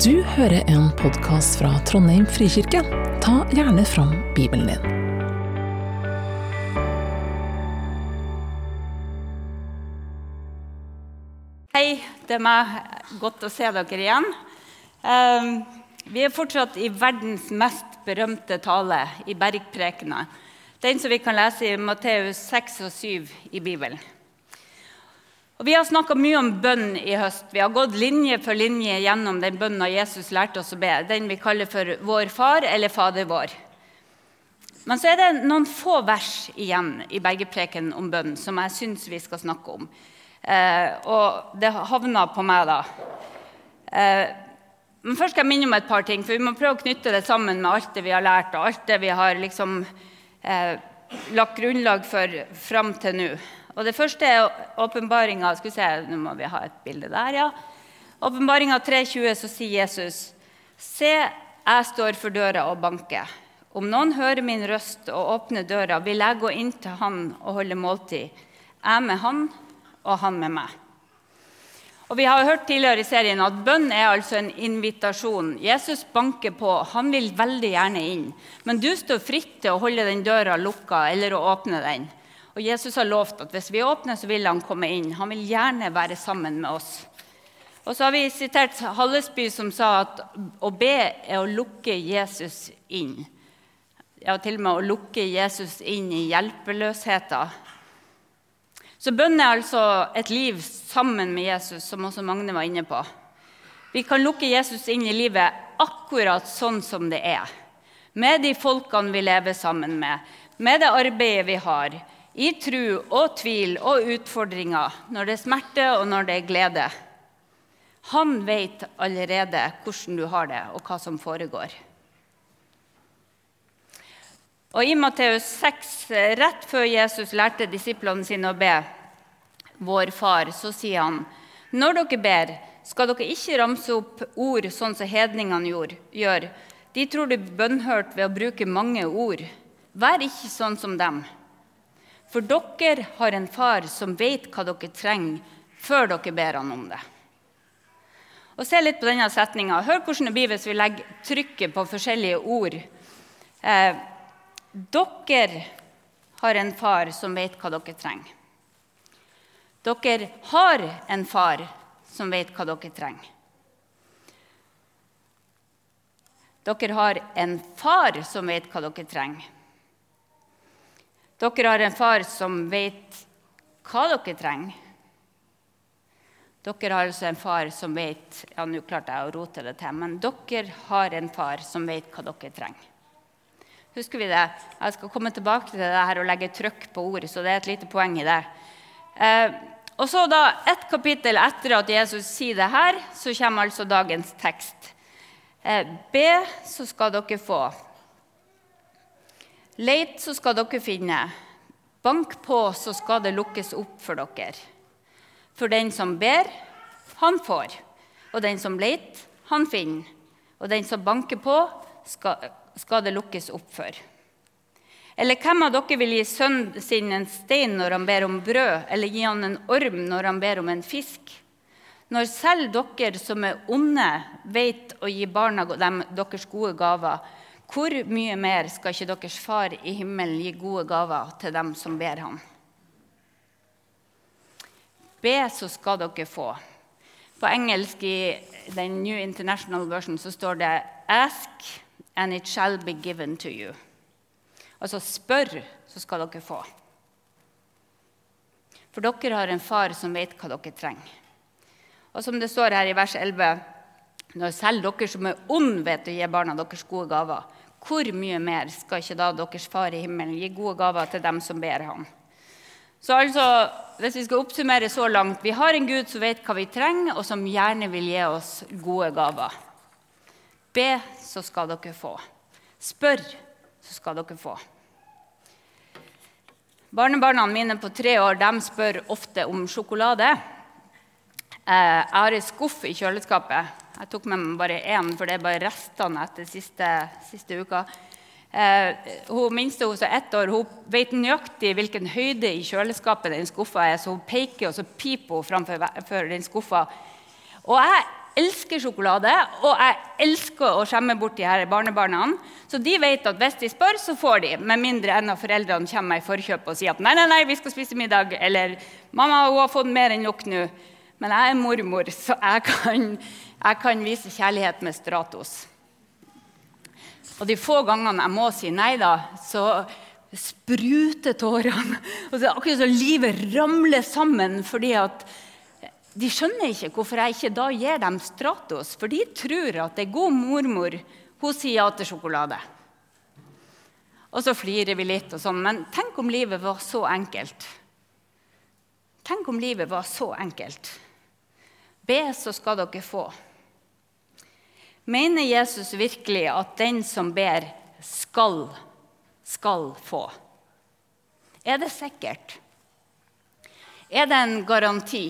Du hører en podkast fra Trondheim frikirke. Ta gjerne fram Bibelen din. Hei, det er meg. Godt å se dere igjen. Ehm, Vi er fortsatt i verdens mest berømte tale, i Bergprekena. Den som vi kan lese i Matteus 6 og 7 i Bibelen. Og Vi har snakka mye om bønn i høst. Vi har gått linje for linje gjennom den bønna Jesus lærte oss å be, den vi kaller for Vår Far eller Fader vår. Men så er det noen få vers igjen i Bergpreken om bønn som jeg syns vi skal snakke om. Eh, og det havna på meg, da. Eh, men først skal jeg minne om et par ting, for vi må prøve å knytte det sammen med alt det vi har lært, og alt det vi har liksom, eh, lagt grunnlag for fram til nå. Og Det første er åpenbaringa Skal vi se, nå må vi ha et bilde der, ja. Åpenbaringa 3.20, så sier Jesus.: Se, jeg står for døra og banker. Om noen hører min røst og åpner døra, vil jeg gå inn til han og holde måltid. Jeg med han, og han med meg. Og Vi har hørt tidligere i serien at bønn er altså en invitasjon. Jesus banker på. Han vil veldig gjerne inn. Men du står fritt til å holde den døra lukka eller å åpne den. Og Jesus har lovt at hvis vi åpner, så vil han komme inn. Han vil gjerne være sammen med oss. Og så har vi sitert Hallesby, som sa at å be er å lukke Jesus inn. Ja, til og med å lukke Jesus inn i hjelpeløsheten. Så bønn er altså et liv sammen med Jesus, som også Magne var inne på. Vi kan lukke Jesus inn i livet akkurat sånn som det er. Med de folkene vi lever sammen med, med det arbeidet vi har, i tru og tvil og utfordringer, når det er smerte og når det er glede. Han vet allerede hvordan du har det, og hva som foregår. Og I Matteus 6, rett før Jesus lærte disiplene sine å be, vår far, så sier han når dere ber, skal dere ikke ramse opp ord sånn som hedningene gjør. De tror de bønnhørt ved å bruke mange ord. Vær ikke sånn som dem. For dere har en far som vet hva dere trenger, før dere ber han om det. Og Se litt på denne setninga. Hør hvordan det blir hvis vi legger trykket på forskjellige ord. Eh, dere har en far som vet hva dere trenger. Dere har en far som vet hva dere trenger. Dere har en far som vet hva dere trenger. Dere har en far som vet hva dere trenger. Dere har altså en far som vet Ja, nå klarte jeg å rote det til, men dere har en far som vet hva dere trenger. Husker vi det? Jeg skal komme tilbake til det her og legge trykk på ordet, så det er et lite poeng i det. Eh, og så da, Et kapittel etter at Jesus sier det her, så kommer altså dagens tekst. Eh, be, så skal dere få. Leit, så skal dere finne. Bank på, så skal det lukkes opp for dere. For den som ber, han får. Og den som leit, han finner. Og den som banker på, skal, skal det lukkes opp for. Eller hvem av dere vil gi sønnen sin en stein når han ber om brød, eller gi han en orm når han ber om en fisk? Når selv dere som er onde, vet å gi barna dem deres gode gaver, hvor mye mer skal ikke deres far i himmelen gi gode gaver til dem som ber ham? Be, så skal dere få. På engelsk i den New International Version så står det 'Ask, and it shall be given to you'. Altså spør, så skal dere få. For dere har en far som vet hva dere trenger. Og som det står her i vers 11.: Når selv dere som er onde, vet å gi barna deres gode gaver, hvor mye mer skal ikke da deres far i himmelen gi gode gaver til dem som ber ham? Så altså, hvis vi skal oppsummere så langt Vi har en Gud som vet hva vi trenger, og som gjerne vil gi oss gode gaver. Be, så skal dere få. Spør, så skal dere få. Barnebarna mine på tre år de spør ofte om sjokolade. Jeg har en skuff i kjøleskapet. Jeg tok med meg bare én, for det er bare restene etter siste, siste uka. Eh, hun minste hun som ett år, hun vet nøyaktig hvilken høyde i kjøleskapet den skuffa er, så hun peker og så piper hun framfor den skuffa. Og jeg elsker sjokolade, og jeg elsker å skjemme bort de her barnebarna. Så de vet at hvis de spør, så får de. Med mindre en av foreldrene kommer i forkjøp og sier at nei, nei, nei, vi skal spise middag. Eller mamma hun har fått mer enn nok nå. Men jeg er mormor, så jeg kan, jeg kan vise kjærlighet med Stratos. Og de få gangene jeg må si nei, da, så spruter tårene. Og det er akkurat som livet ramler sammen fordi at de skjønner ikke hvorfor jeg ikke da gir dem Stratos, for de tror at det er god mormor hun sier ja til sjokolade. Og så flirer vi litt, og sånn, men tenk om livet var så enkelt. Tenk om livet var så enkelt. Be, så skal dere få. Mener Jesus virkelig at den som ber, skal, skal få? Er det sikkert? Er det en garanti?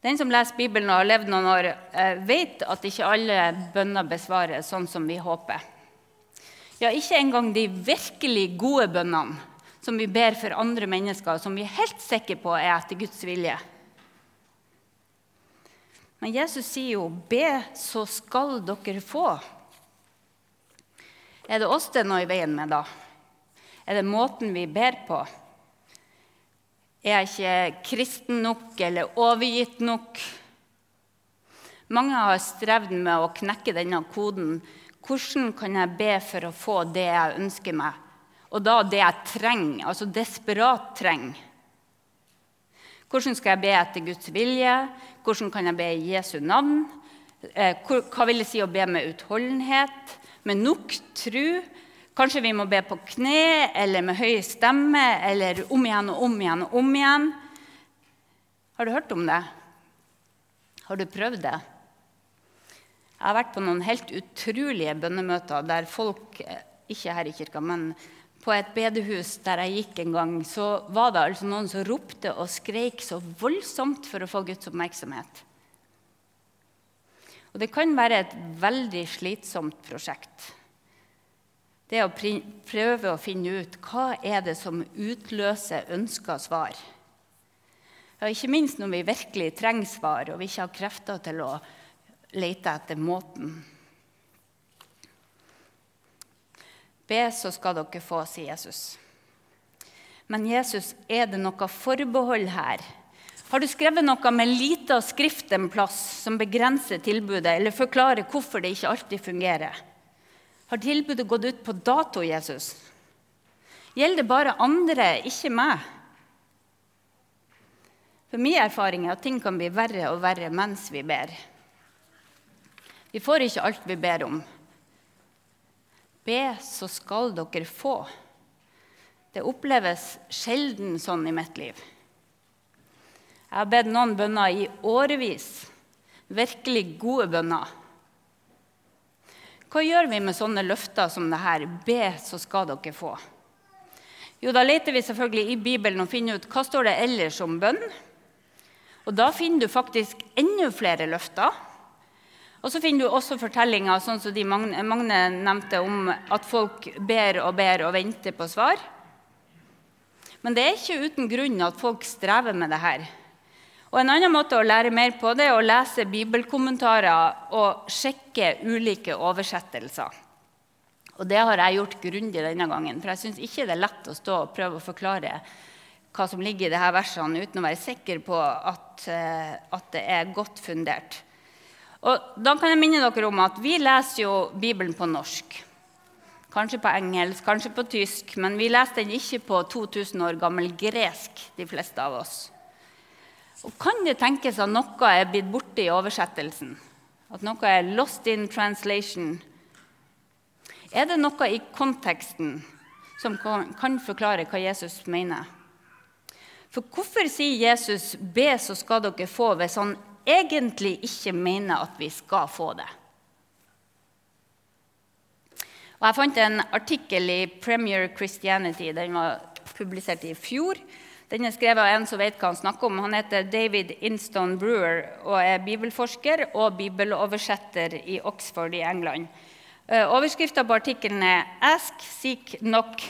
Den som leser Bibelen og har levd noen år, eh, vet at ikke alle bønner besvares sånn som vi håper. Ja, ikke engang de virkelig gode bønnene som vi ber for andre mennesker, som vi er helt sikre på er etter Guds vilje. Men Jesus sier jo 'be, så skal dere få'. Er det oss det er noe i veien med, da? Er det måten vi ber på? Er jeg ikke kristen nok eller overgitt nok? Mange har strevd med å knekke denne koden. Hvordan kan jeg be for å få det jeg ønsker meg? Og da det jeg trenger, altså desperat trenger. Hvordan skal jeg be etter Guds vilje? Hvordan kan jeg be i Jesu navn? Eh, hva vil det si å be med utholdenhet? Med nok tro? Kanskje vi må be på kne eller med høy stemme eller om igjen og om igjen og om igjen. Har du hørt om det? Har du prøvd det? Jeg har vært på noen helt utrolige bønnemøter der folk Ikke her i kirka, men på et bedehus der jeg gikk en gang, så var det altså noen som ropte og skreik så voldsomt for å få Guds oppmerksomhet. Og det kan være et veldig slitsomt prosjekt. Det å prøve å finne ut hva er det som utløser ønska svar. Ja, ikke minst når vi virkelig trenger svar og vi ikke har krefter til å lete etter måten. Be, så skal dere få, sier Jesus. Men Jesus, er det noe forbehold her? Har du skrevet noe med lita skrift en plass som begrenser tilbudet, eller forklarer hvorfor det ikke alltid fungerer? Har tilbudet gått ut på dato, Jesus? Gjelder det bare andre, ikke meg? For Min erfaring er at ting kan bli verre og verre mens vi ber. Vi får ikke alt vi ber om. Be, så skal dere få. Det oppleves sjelden sånn i mitt liv. Jeg har bedt noen bønner i årevis. Virkelig gode bønner. Hva gjør vi med sånne løfter som det her? Be, så skal dere få. Jo, Da leter vi selvfølgelig i Bibelen og finner ut hva står det ellers om bønn. Og Da finner du faktisk enda flere løfter. Og så finner du også fortellinger sånn som de Magne, Magne nevnte om at folk ber og ber og venter på svar. Men det er ikke uten grunn at folk strever med det her. Og En annen måte å lære mer på det er å lese bibelkommentarer og sjekke ulike oversettelser. Og Det har jeg gjort grundig denne gangen, for jeg syns ikke det er lett å stå og prøve å forklare hva som ligger i disse versene, uten å være sikker på at, eh, at det er godt fundert. Og da kan jeg minne dere om at Vi leser jo Bibelen på norsk. Kanskje på engelsk, kanskje på tysk, men vi leser den ikke på 2000 år gammel gresk, de fleste av oss. Og Kan det tenkes at noe er blitt borte i oversettelsen? At noe er lost in translation? Er det noe i konteksten som kan forklare hva Jesus mener? For hvorfor sier Jesus 'be, så skal dere få', hvis han egentlig ikke mener at vi skal få det? Og jeg fant en artikkel i Premier Christianity. Den var publisert i fjor. Den er skrevet av en som vet hva han snakker om. Han heter David Inston Brewer og er bibelforsker og bibeloversetter i Oxford i England. Eh, Overskrifta på artikkelen er 'Ask, seek, knock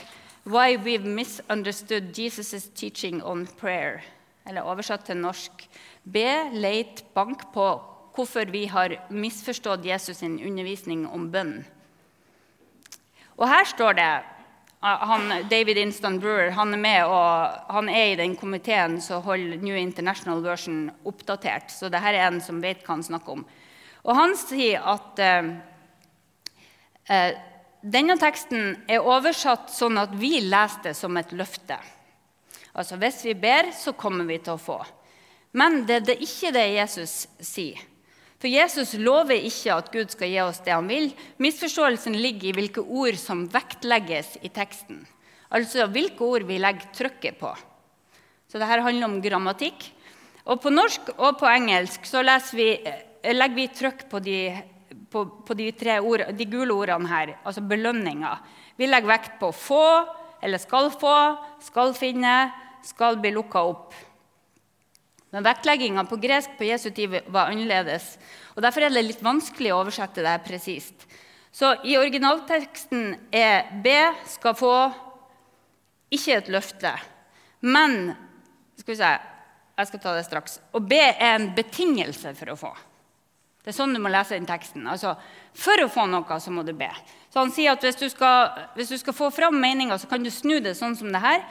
why we've misunderstood Jesus' teaching on prayer'. Eller oversatt til norsk Be, leit, bank på hvorfor vi har misforstått Jesus' sin undervisning om bønn. Og her står det han, David Instant Brewer han er med og han er i den komiteen som holder New International Version oppdatert. Så dette er en som vet hva han snakker om. Og han sier at eh, eh, denne teksten er oversatt sånn at vi leser det som et løfte. Altså hvis vi ber, så kommer vi til å få. Men det er ikke det Jesus sier. For Jesus lover ikke at Gud skal gi oss det han vil. Misforståelsen ligger i hvilke ord som vektlegges i teksten. Altså hvilke ord vi legger trykket på. Så dette handler om grammatikk. Og På norsk og på engelsk så vi, eh, legger vi trykk på de, på, på de, ord, de gule ordene her, altså belønninger. Vi legger vekt på få, eller skal få, skal finne, skal bli lukka opp. Men vektlegginga på gresk på Jesu tid var annerledes. og Derfor er det litt vanskelig å oversette det presist. Så i originalteksten er B skal få ikke et løfte, men skal vi se, jeg skal ta det straks. Og B er en betingelse for å få. Det er sånn du må lese den teksten. Altså, For å få noe, så må du be. Så han sier at Hvis du skal, hvis du skal få fram meninga, så kan du snu det sånn som det her.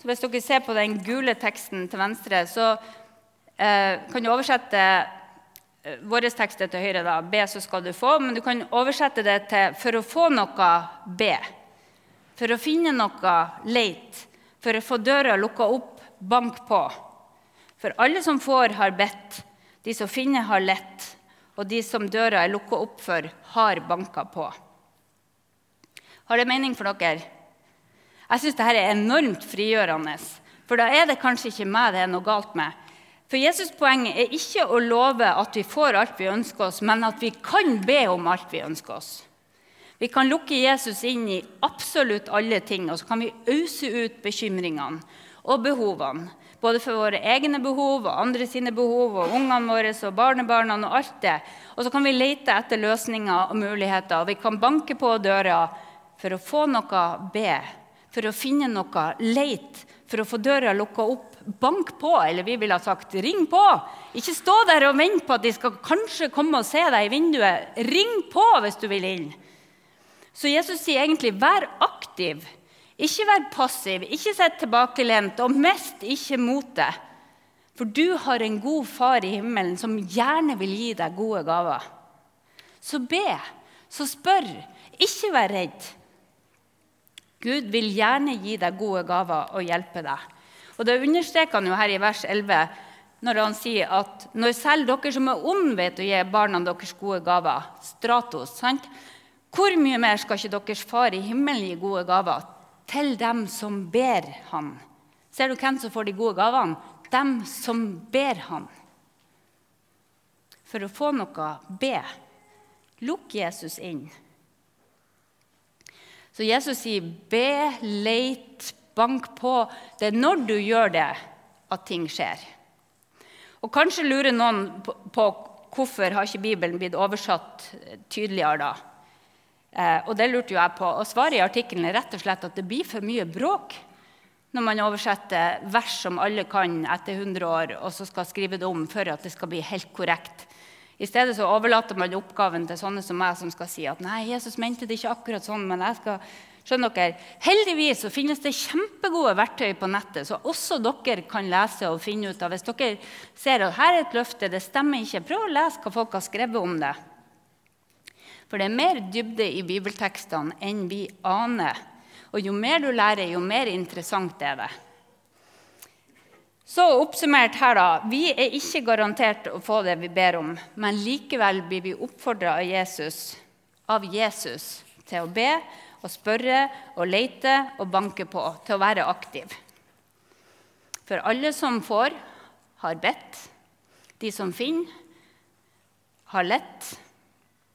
Så Hvis dere ser på den gule teksten til venstre, så eh, kan du oversette eh, vår tekst til høyre. da, Be, så skal du få. Men du kan oversette det til for å få noe, be. For å finne noe, leit. For å få døra lukka opp, bank på. For alle som får, har bedt. De som finner, har lett. Og de som døra er lukka opp for, har banka på. Har det mening for dere? Jeg syns dette er enormt frigjørende. For da er det kanskje ikke meg det er noe galt med. For Jesus' poeng er ikke å love at vi får alt vi ønsker oss, men at vi kan be om alt vi ønsker oss. Vi kan lukke Jesus inn i absolutt alle ting, og så kan vi ause ut bekymringene og behovene. Både for våre egne behov og andre sine behov og ungene våre og barnebarna og alt det. Og så kan vi lete etter løsninger og muligheter, og vi kan banke på døra for å få noe, be. For å finne noe, leit. For å få døra lukka opp bank på, eller vi ville ha sagt ring på. Ikke stå der og vente på at de skal kanskje komme og se deg i vinduet. Ring på hvis du vil inn. Så Jesus sier egentlig vær aktiv. Ikke vær passiv, ikke sitt tilbakelent, og mest ikke motet. For du har en god far i himmelen som gjerne vil gi deg gode gaver. Så be, så spør. Ikke vær redd. Gud vil gjerne gi deg gode gaver og hjelpe deg. Og Det understreker han jo her i vers 11 når han sier at når selv dere som er onde, vet å gi barna deres gode gaver Stratos. sant? Hvor mye mer skal ikke deres far i himmelen gi gode gaver til dem som ber han? Ser du hvem som får de gode gavene? Dem som ber han. For å få noe, be. Lukk Jesus inn. Så Jesus sier, be, leit, Bank på. Det er når du gjør det, at ting skjer. Og Kanskje lurer noen på, hvorfor har ikke Bibelen blitt oversatt tydeligere da. Eh, og det lurte jo jeg på. Og Svaret i artikkelen er rett og slett at det blir for mye bråk når man oversetter vers som alle kan etter 100 år, og så skal skrive det om for at det skal bli helt korrekt. I stedet så overlater man oppgaven til sånne som meg, som skal si at nei, Jesus mente det ikke akkurat sånn, men jeg skal Skjønner dere? Heldigvis så finnes det kjempegode verktøy på nettet, så også dere kan lese og finne ut av. Hvis dere ser at her er et løfte, det stemmer ikke, prøv å lese hva folk har skrevet om det. For det er mer dybde i bibeltekstene enn vi aner. Og jo mer du lærer, jo mer interessant er det. Så oppsummert her, da. Vi er ikke garantert å få det vi ber om, men likevel blir vi oppfordra av Jesus, av Jesus til å be og spørre og lete og banke på, til å være aktiv. For alle som får, har bedt. De som finner, har lett.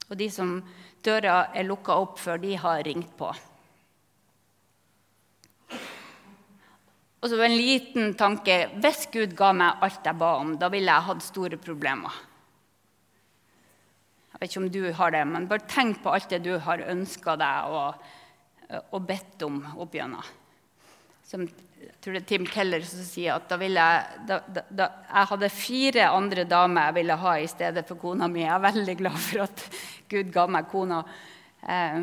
Og de som døra er lukka opp før de har ringt på. Og så en liten tanke. Hvis Gud ga meg alt jeg ba om, da ville jeg hatt store problemer. Jeg vet ikke om du har det, men bare tenk på alt det du har ønska deg og, og bedt om opp gjennom. som jeg tror det er Tim Keller som sier at da ville jeg, da, da, da, jeg hadde fire andre damer jeg ville ha i stedet for kona mi. Jeg er veldig glad for at Gud ga meg kona. Eh,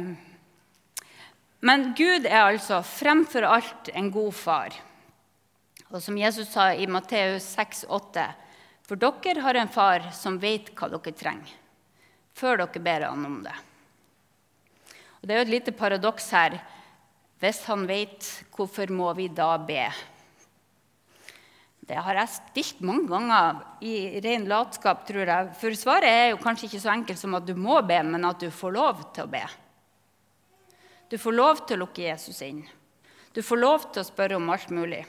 men Gud er altså fremfor alt en god far. Og som Jesus sa i Matteus 6,8.: For dere har en far som vet hva dere trenger, før dere ber han om det. Og Det er jo et lite paradoks her. Hvis han vet, hvorfor må vi da be? Det har jeg stilt mange ganger i ren latskap, tror jeg. For svaret er jo kanskje ikke så enkelt som at du må be, men at du får lov til å be. Du får lov til å lukke Jesus inn. Du får lov til å spørre om alt mulig.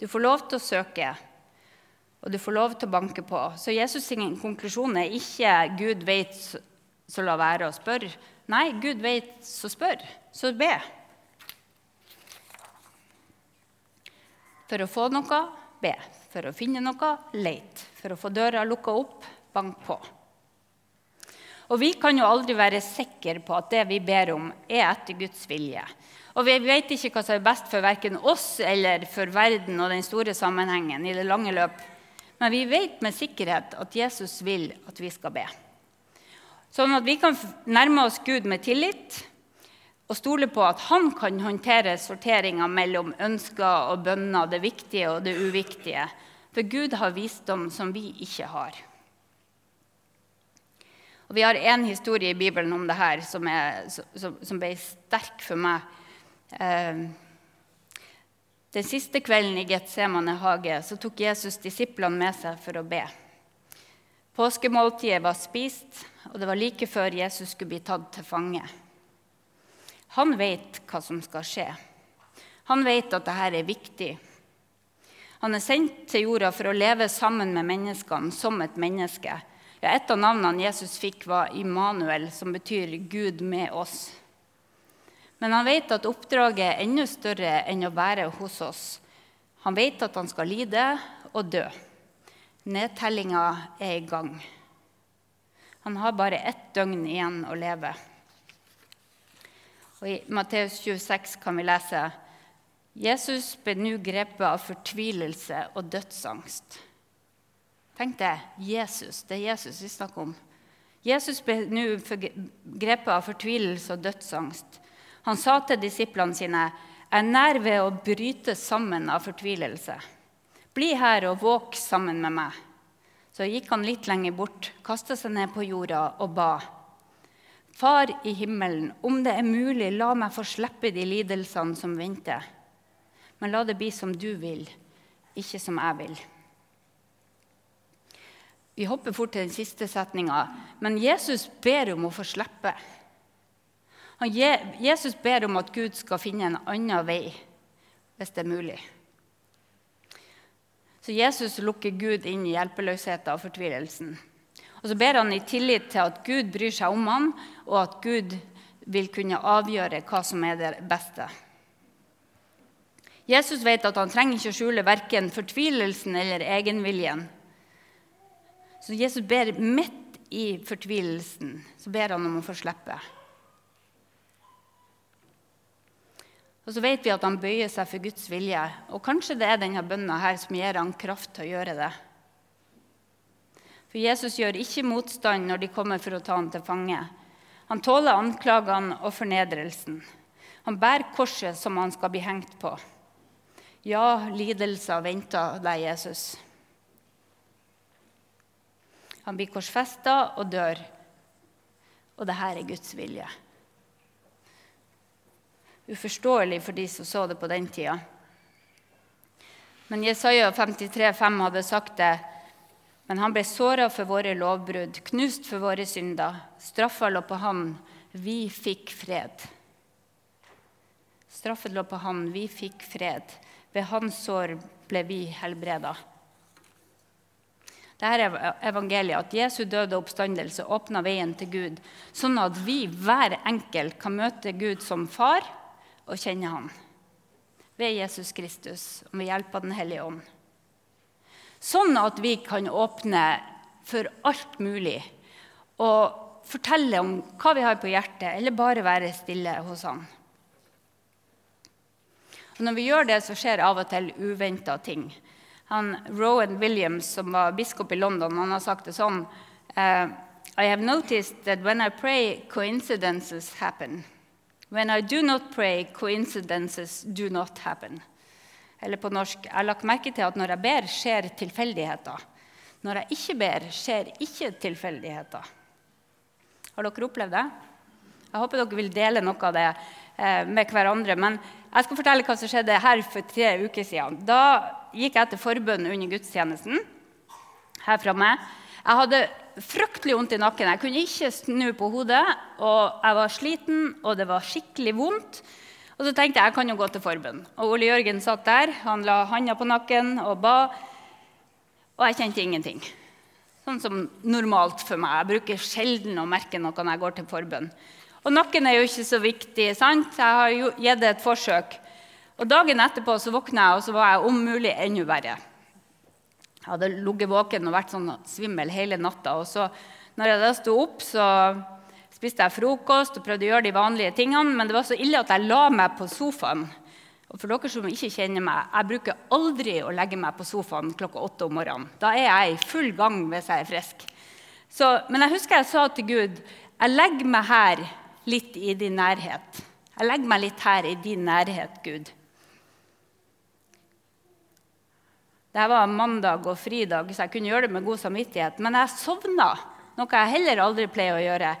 Du får lov til å søke, og du får lov til å banke på. Så Jesus' sin konklusjon er ikke 'Gud vet, så la være å spørre'. Nei, Gud vet, så spør. Så be. For å få noe be. For å finne noe leit. For å få døra lukka opp bank på. Og vi kan jo aldri være sikre på at det vi ber om, er etter Guds vilje. Og vi vet ikke hva som er best for verken oss eller for verden og den store sammenhengen i det lange løp. Men vi vet med sikkerhet at Jesus vil at vi skal be. Sånn at vi kan nærme oss Gud med tillit og stole på at han kan håndtere sorteringa mellom ønsker og bønner, det viktige og det uviktige. For Gud har visdom som vi ikke har. Og Vi har én historie i Bibelen om det her som, som, som ble sterk for meg. Eh, den siste kvelden i Getsemane hage så tok Jesus disiplene med seg for å be. Påskemåltidet var spist, og det var like før Jesus skulle bli tatt til fange. Han vet hva som skal skje. Han vet at dette er viktig. Han er sendt til jorda for å leve sammen med menneskene som et menneske. Ja, et av navnene Jesus fikk, var Immanuel, som betyr Gud med oss. Men han vet at oppdraget er enda større enn å være hos oss. Han vet at han skal lide og dø. Nedtellinga er i gang. Han har bare ett døgn igjen å leve. Og I Matteus 26 kan vi lese Jesus ble nå grepet av fortvilelse og dødsangst. Tenk det. Jesus. Det er Jesus vi snakker om. Jesus ble nå grepet av fortvilelse og dødsangst. Han sa til disiplene sine, 'Jeg er nær ved å bryte sammen av fortvilelse.' 'Bli her og våk sammen med meg.' Så gikk han litt lenger bort, kasta seg ned på jorda og ba. Far i himmelen, om det er mulig, la meg få slippe de lidelsene som venter. Men la det bli som du vil, ikke som jeg vil. Vi hopper fort til den siste setninga. Men Jesus ber om å få slippe. Jesus ber om at Gud skal finne en annen vei, hvis det er mulig. Så Jesus lukker Gud inn i hjelpeløsheten og fortvilelsen. Og så ber han i tillit til at Gud bryr seg om ham, og at Gud vil kunne avgjøre hva som er det beste. Jesus vet at han trenger ikke å skjule verken fortvilelsen eller egenviljen. Så Jesus ber midt i fortvilelsen så ber han om å få slippe. Og så vet vi at han bøyer seg for Guds vilje. Og kanskje det er denne bønna her som gir han kraft til å gjøre det. For Jesus gjør ikke motstand når de kommer for å ta ham til fange. Han tåler anklagene og fornedrelsen. Han bærer korset som han skal bli hengt på. Ja, lidelser venter deg, Jesus. Han blir korsfesta og dør. Og dette er Guds vilje. Uforståelig for de som så det på den tida. Men Jesaja 53, 5 hadde sagt det. Men han ble såra for våre lovbrudd, knust for våre synder. Straffa lå på han, vi fikk fred. Straffen lå på han, vi fikk fred. Ved hans sår ble vi helbreda. Dette er evangeliet, at Jesu døde oppstandelse åpna veien til Gud, sånn at vi hver enkelt kan møte Gud som far og kjenne Han. Ved Jesus Kristus og med hjelp av Den hellige ånd. Sånn at vi kan åpne for alt mulig og fortelle om hva vi har på hjertet, eller bare være stille hos Han. Og når vi gjør det, så skjer av og til uventa ting. Han, Rowan Williams, som var biskop i London, han har sagt det sånn uh, I have noticed that when I pray, coincidences happen. When I do not pray, coincidences do not happen. Eller på norsk Jeg har lagt merke til at når jeg ber, skjer tilfeldigheter. Når jeg ikke ber, skjer ikke tilfeldigheter. Har dere opplevd det? Jeg håper dere vil dele noe av det eh, med hverandre. Men jeg skal fortelle hva som skjedde her for tre uker siden. Da gikk jeg til forbønn under gudstjenesten her framme. Jeg hadde fryktelig vondt i nakken. Jeg kunne ikke snu på hodet. og Jeg var sliten, og det var skikkelig vondt. Og så tenkte jeg jeg kan jo gå til forbønn. Og Ole Jørgen satt der. Han la handa på nakken og ba. Og jeg kjente ingenting. Sånn som normalt for meg. Jeg bruker sjelden å merke noe når jeg går til forbønn. Og nakken er jo ikke så viktig. sant? Jeg har jo gitt det et forsøk. Og Dagen etterpå så våkna jeg, og så var jeg om mulig enda verre. Jeg hadde ligget våken og vært sånn svimmel hele natta. Og så, når jeg da sto opp, så spiste jeg frokost og prøvde å gjøre de vanlige tingene. Men det var så ille at jeg la meg på sofaen. Og for dere som ikke kjenner meg, Jeg bruker aldri å legge meg på sofaen klokka åtte om morgenen. Da er jeg i full gang hvis jeg er frisk. Så, men jeg husker jeg sa til Gud jeg legger meg her litt i din nærhet. Jeg legger meg litt her i din nærhet, Gud. Det var mandag og fridag, så jeg kunne gjøre det med god samvittighet. Men jeg sovna, noe jeg heller aldri pleier å gjøre.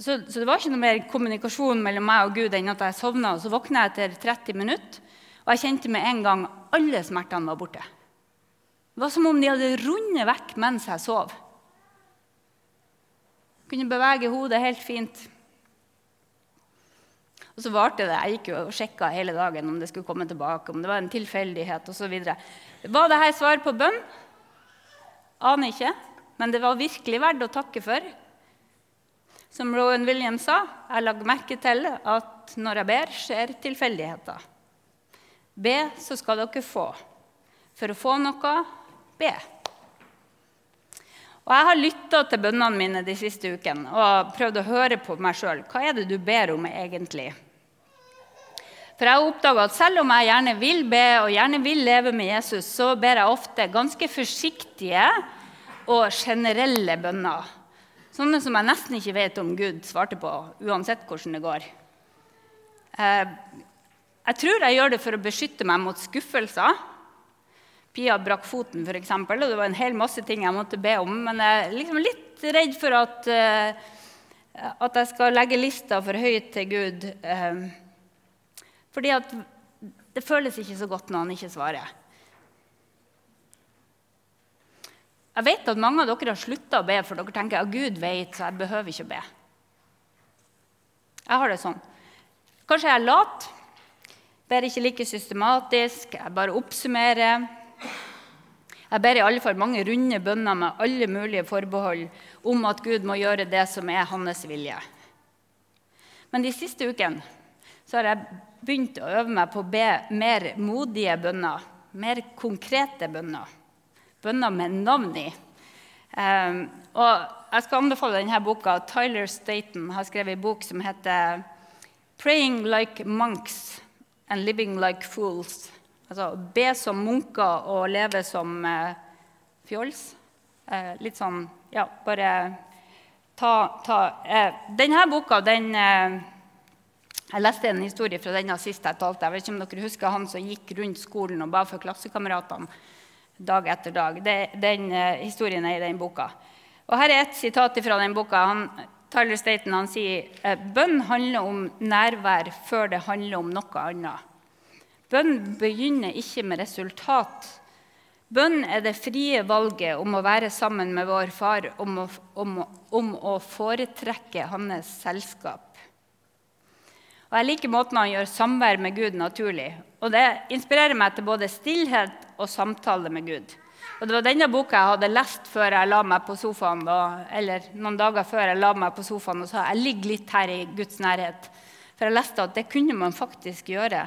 Så, så, det var ikke noe mer kommunikasjon mellom meg og Gud enn at jeg sovna. Så våkna jeg etter 30 minutter, og jeg kjente med en gang alle smertene var borte. Det var som om de hadde rundet vekk mens jeg sov. Jeg kunne bevege hodet helt fint. Og så varte det. Jeg gikk jo og sjekka hele dagen om det skulle komme tilbake, om det var en tilfeldighet osv. Var dette svar på bønn? Aner ikke. Men det var virkelig verdt å takke for. Som Rowan Williams sa, jeg legger merke til at når jeg ber, skjer tilfeldigheter. Be, så skal dere få. For å få noe, be. Og Jeg har lytta til bønnene mine de siste ukene og prøvd å høre på meg sjøl. Hva er det du ber om egentlig? For jeg har oppdaga at selv om jeg gjerne vil be og gjerne vil leve med Jesus, så ber jeg ofte ganske forsiktige og generelle bønner. Sånne som jeg nesten ikke vet om Gud svarte på, uansett hvordan det går. Eh, jeg tror jeg gjør det for å beskytte meg mot skuffelser. Pia brakk foten, f.eks., og det var en hel masse ting jeg måtte be om. Men jeg er liksom litt redd for at, eh, at jeg skal legge lista for høyt til Gud. Fordi at det føles ikke så godt når han ikke svarer. Jeg vet at mange av dere har slutta å be, for dere tenker at Gud vet, så jeg behøver ikke å be. Jeg har det sånn. Kanskje jeg er lat, ber ikke like systematisk, jeg bare oppsummerer. Jeg ber i alle fall mange runde bønner med alle mulige forbehold om at Gud må gjøre det som er hans vilje. Men de siste ukene har jeg begynt å øve meg på å be mer modige bønner, mer konkrete bønner bønner med navn i. Um, og jeg skal anbefale denne boka. Tyler Staten har skrevet en bok som heter 'Praying like monks and living like fools'. Altså be som munker og leve som uh, fjols. Uh, litt sånn Ja, bare ta, ta uh, Denne boka, den Jeg leste en historie fra denne siste jeg talte. Jeg vet ikke om dere husker han som gikk rundt skolen og ba for klassekameratene dag etter dag. Det, den uh, historien er i den boka. Og Her er et sitat fra den boka. Han, Tyler Staten han sier eh, bønn handler om nærvær før det handler om noe annet. Bønn begynner ikke med resultat. Bønn er det frie valget om å være sammen med vår far, om å, om, om å foretrekke hans selskap. Og Jeg liker måten han gjør samvær med Gud naturlig. Og Det inspirerer meg til både stillhet og samtale med Gud. Og Det var denne boka jeg hadde lest før jeg la meg på sofaen, eller noen dager før jeg la meg på sofaen og sa jeg ligger litt her i Guds nærhet. For jeg leste at det kunne man faktisk gjøre.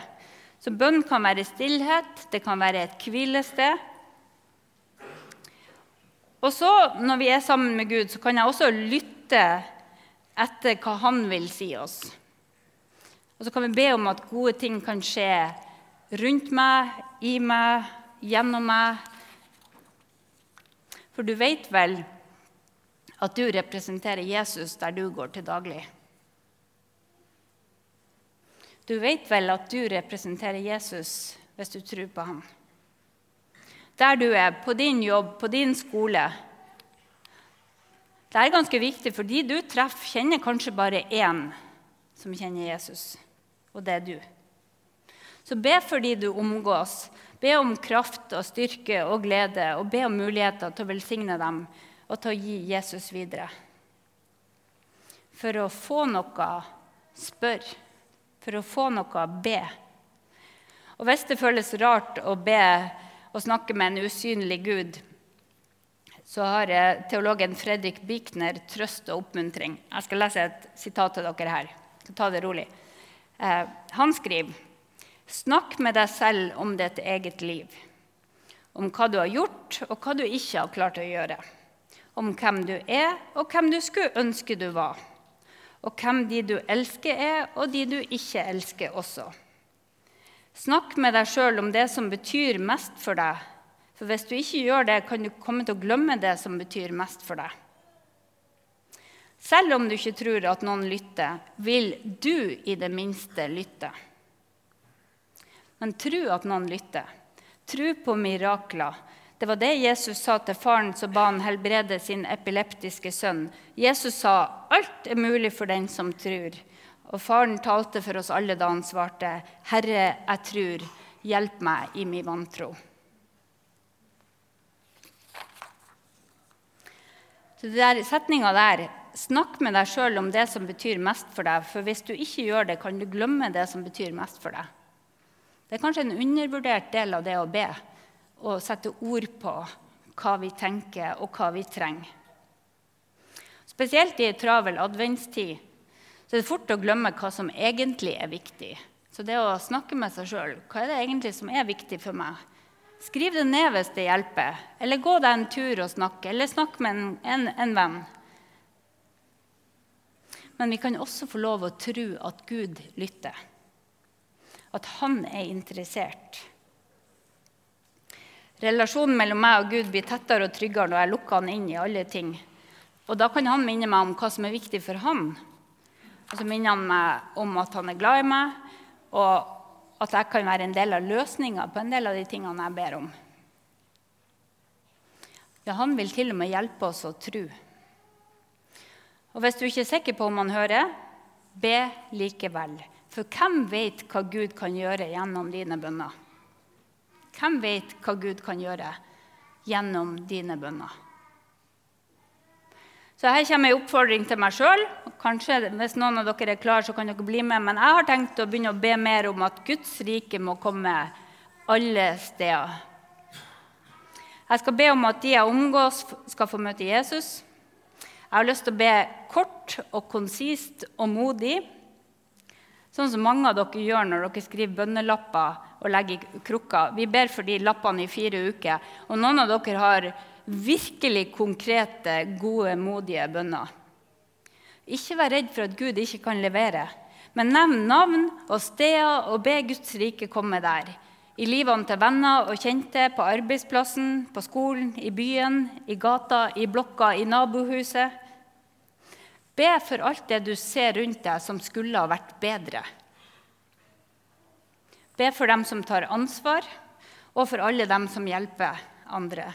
Så bønn kan være stillhet, det kan være et hvilested. Og så, når vi er sammen med Gud, så kan jeg også lytte etter hva Han vil si oss. Og så kan vi be om at gode ting kan skje rundt meg, i meg, gjennom meg. For du vet vel at du representerer Jesus der du går til daglig? Du vet vel at du representerer Jesus hvis du tror på ham? Der du er, på din jobb, på din skole. Det er ganske viktig, for de du treffer, kjenner kanskje bare én som kjenner Jesus, og det er du. Så be for de du omgås. Be om kraft og styrke og glede, og be om muligheter til å velsigne dem og til å gi Jesus videre. For å få noe, spør. For å få noe, be. Og hvis det føles rart å be og snakke med en usynlig Gud, så har teologen Fredrik Bichner trøst og oppmuntring. Jeg skal lese et sitat til dere her. Jeg ta det rolig. Eh, han skriver Snakk med deg selv om ditt eget liv. Om hva du har gjort, og hva du ikke har klart å gjøre. Om hvem du er, og hvem du skulle ønske du var. Og hvem de du elsker, er, og de du ikke elsker også. Snakk med deg sjøl om det som betyr mest for deg. For hvis du ikke gjør det, kan du komme til å glemme det som betyr mest for deg. Selv om du ikke tror at noen lytter, vil du i det minste lytte. Men tro at noen lytter. Tro på mirakler. Det var det Jesus sa til faren som ba han helbrede sin epileptiske sønn. Jesus sa alt er mulig for den som tror. Og faren talte for oss alle da han svarte, Herre, jeg tror, hjelp meg i min vantro. Så der setninga der Snakk med deg sjøl om det som betyr mest for deg. For hvis du ikke gjør det, kan du glemme det som betyr mest for deg. Det er kanskje en undervurdert del av det å be, å sette ord på hva vi tenker, og hva vi trenger. Spesielt i en travel adventstid så er det fort å glemme hva som egentlig er viktig. Så det å snakke med seg sjøl hva er det egentlig som er viktig for meg? Skriv det ned hvis det hjelper. Eller gå deg en tur og snakke. Eller snakk med en, en, en venn. Men vi kan også få lov å tro at Gud lytter at han er interessert. Relasjonen mellom meg og Gud blir tettere og tryggere når jeg lukker han inn i alle ting. Og da kan han minne meg om hva som er viktig for han. Og så minner han meg om at han er glad i meg, og at jeg kan være en del av løsninga på en del av de tingene jeg ber om. Ja, han vil til og med hjelpe oss å tro. Og hvis du ikke er sikker på om han hører, be likevel. For hvem vet hva Gud kan gjøre gjennom dine bønner? Hvem vet hva Gud kan gjøre gjennom dine bønner? Så her kommer en oppfordring til meg sjøl. Kanskje hvis noen av dere er klar, så kan dere bli med. Men jeg har tenkt å begynne å be mer om at Guds rike må komme alle steder. Jeg skal be om at de jeg omgås, skal få møte Jesus. Jeg har lyst til å be kort og konsist og modig. Sånn som mange av dere gjør når dere skriver bønnelapper og legger i krukka. Vi ber for de lappene i fire uker. Og noen av dere har virkelig konkrete, gode, modige bønner. Ikke vær redd for at Gud ikke kan levere. Men nevn navn og steder og be Guds rike komme der. I livene til venner og kjente, på arbeidsplassen, på skolen, i byen, i gata, i blokka, i nabohuset. Be for alt det du ser rundt deg som skulle ha vært bedre. Be for dem som tar ansvar, og for alle dem som hjelper andre.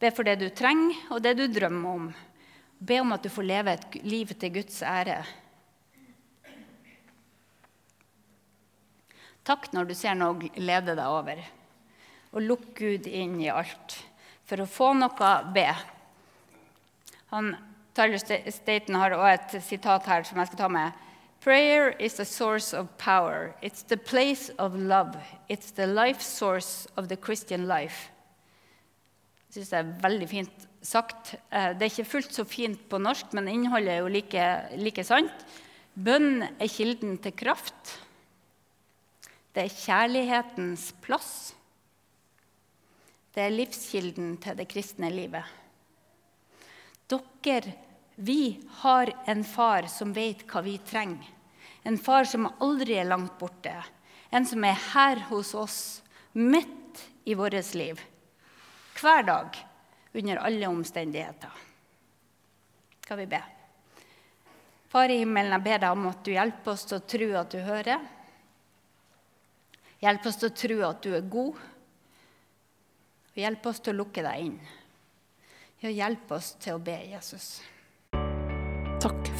Be for det du trenger, og det du drømmer om. Be om at du får leve et liv til Guds ære. Takk når du ser noe lede deg over, og lukk Gud inn i alt. For å få noe, be. Han Tyler Staten har også et sitat her som jeg skal ta med. Prayer is a source of power. It's the place of love. It's the life source of the Christian life. Jeg syns det er veldig fint sagt. Eh, det er ikke fullt så fint på norsk, men innholdet er jo like, like sant. Bønn er kilden til kraft. Det er kjærlighetens plass. Det er livskilden til det kristne livet. Dere, vi har en far som vet hva vi trenger. En far som aldri er langt borte. En som er her hos oss, midt i vårt liv. Hver dag, under alle omstendigheter. Skal vi be? Far i himmelen, jeg ber deg om at du hjelper oss til å tro at du hører. Hjelp oss til å tro at du er god. Og hjelp oss til å lukke deg inn. Hjelp oss til å be Jesus.